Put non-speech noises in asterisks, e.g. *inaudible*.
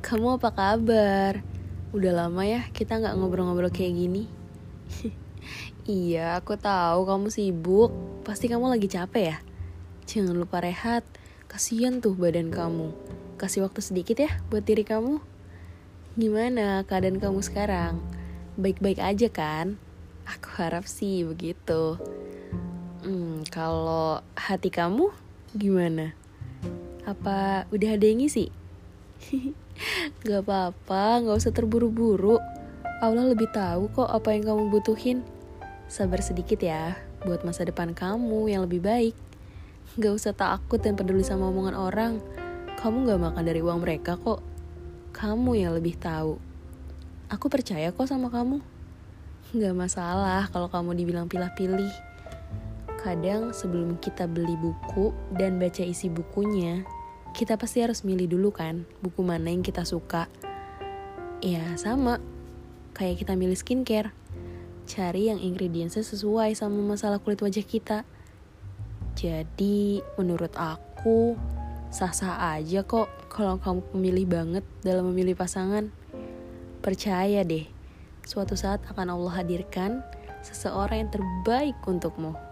kamu apa kabar? Udah lama ya kita nggak ngobrol-ngobrol kayak gini. *laughs* iya, aku tahu kamu sibuk. Pasti kamu lagi capek ya. Jangan lupa rehat. Kasian tuh badan kamu. Kasih waktu sedikit ya buat diri kamu. Gimana keadaan kamu sekarang? Baik-baik aja kan? Aku harap sih begitu. Hmm, kalau hati kamu gimana? Apa udah ada yang ngisi? *laughs* gak apa-apa, gak usah terburu-buru. Allah lebih tahu kok apa yang kamu butuhin. Sabar sedikit ya, buat masa depan kamu yang lebih baik. Gak usah takut dan peduli sama omongan orang. Kamu gak makan dari uang mereka kok. Kamu yang lebih tahu. Aku percaya kok sama kamu. Gak masalah kalau kamu dibilang pilih-pilih. Kadang sebelum kita beli buku dan baca isi bukunya, kita pasti harus milih dulu kan buku mana yang kita suka. Ya sama, kayak kita milih skincare. Cari yang ingredientsnya sesuai sama masalah kulit wajah kita. Jadi menurut aku sah-sah aja kok kalau kamu pemilih banget dalam memilih pasangan. Percaya deh, suatu saat akan Allah hadirkan seseorang yang terbaik untukmu.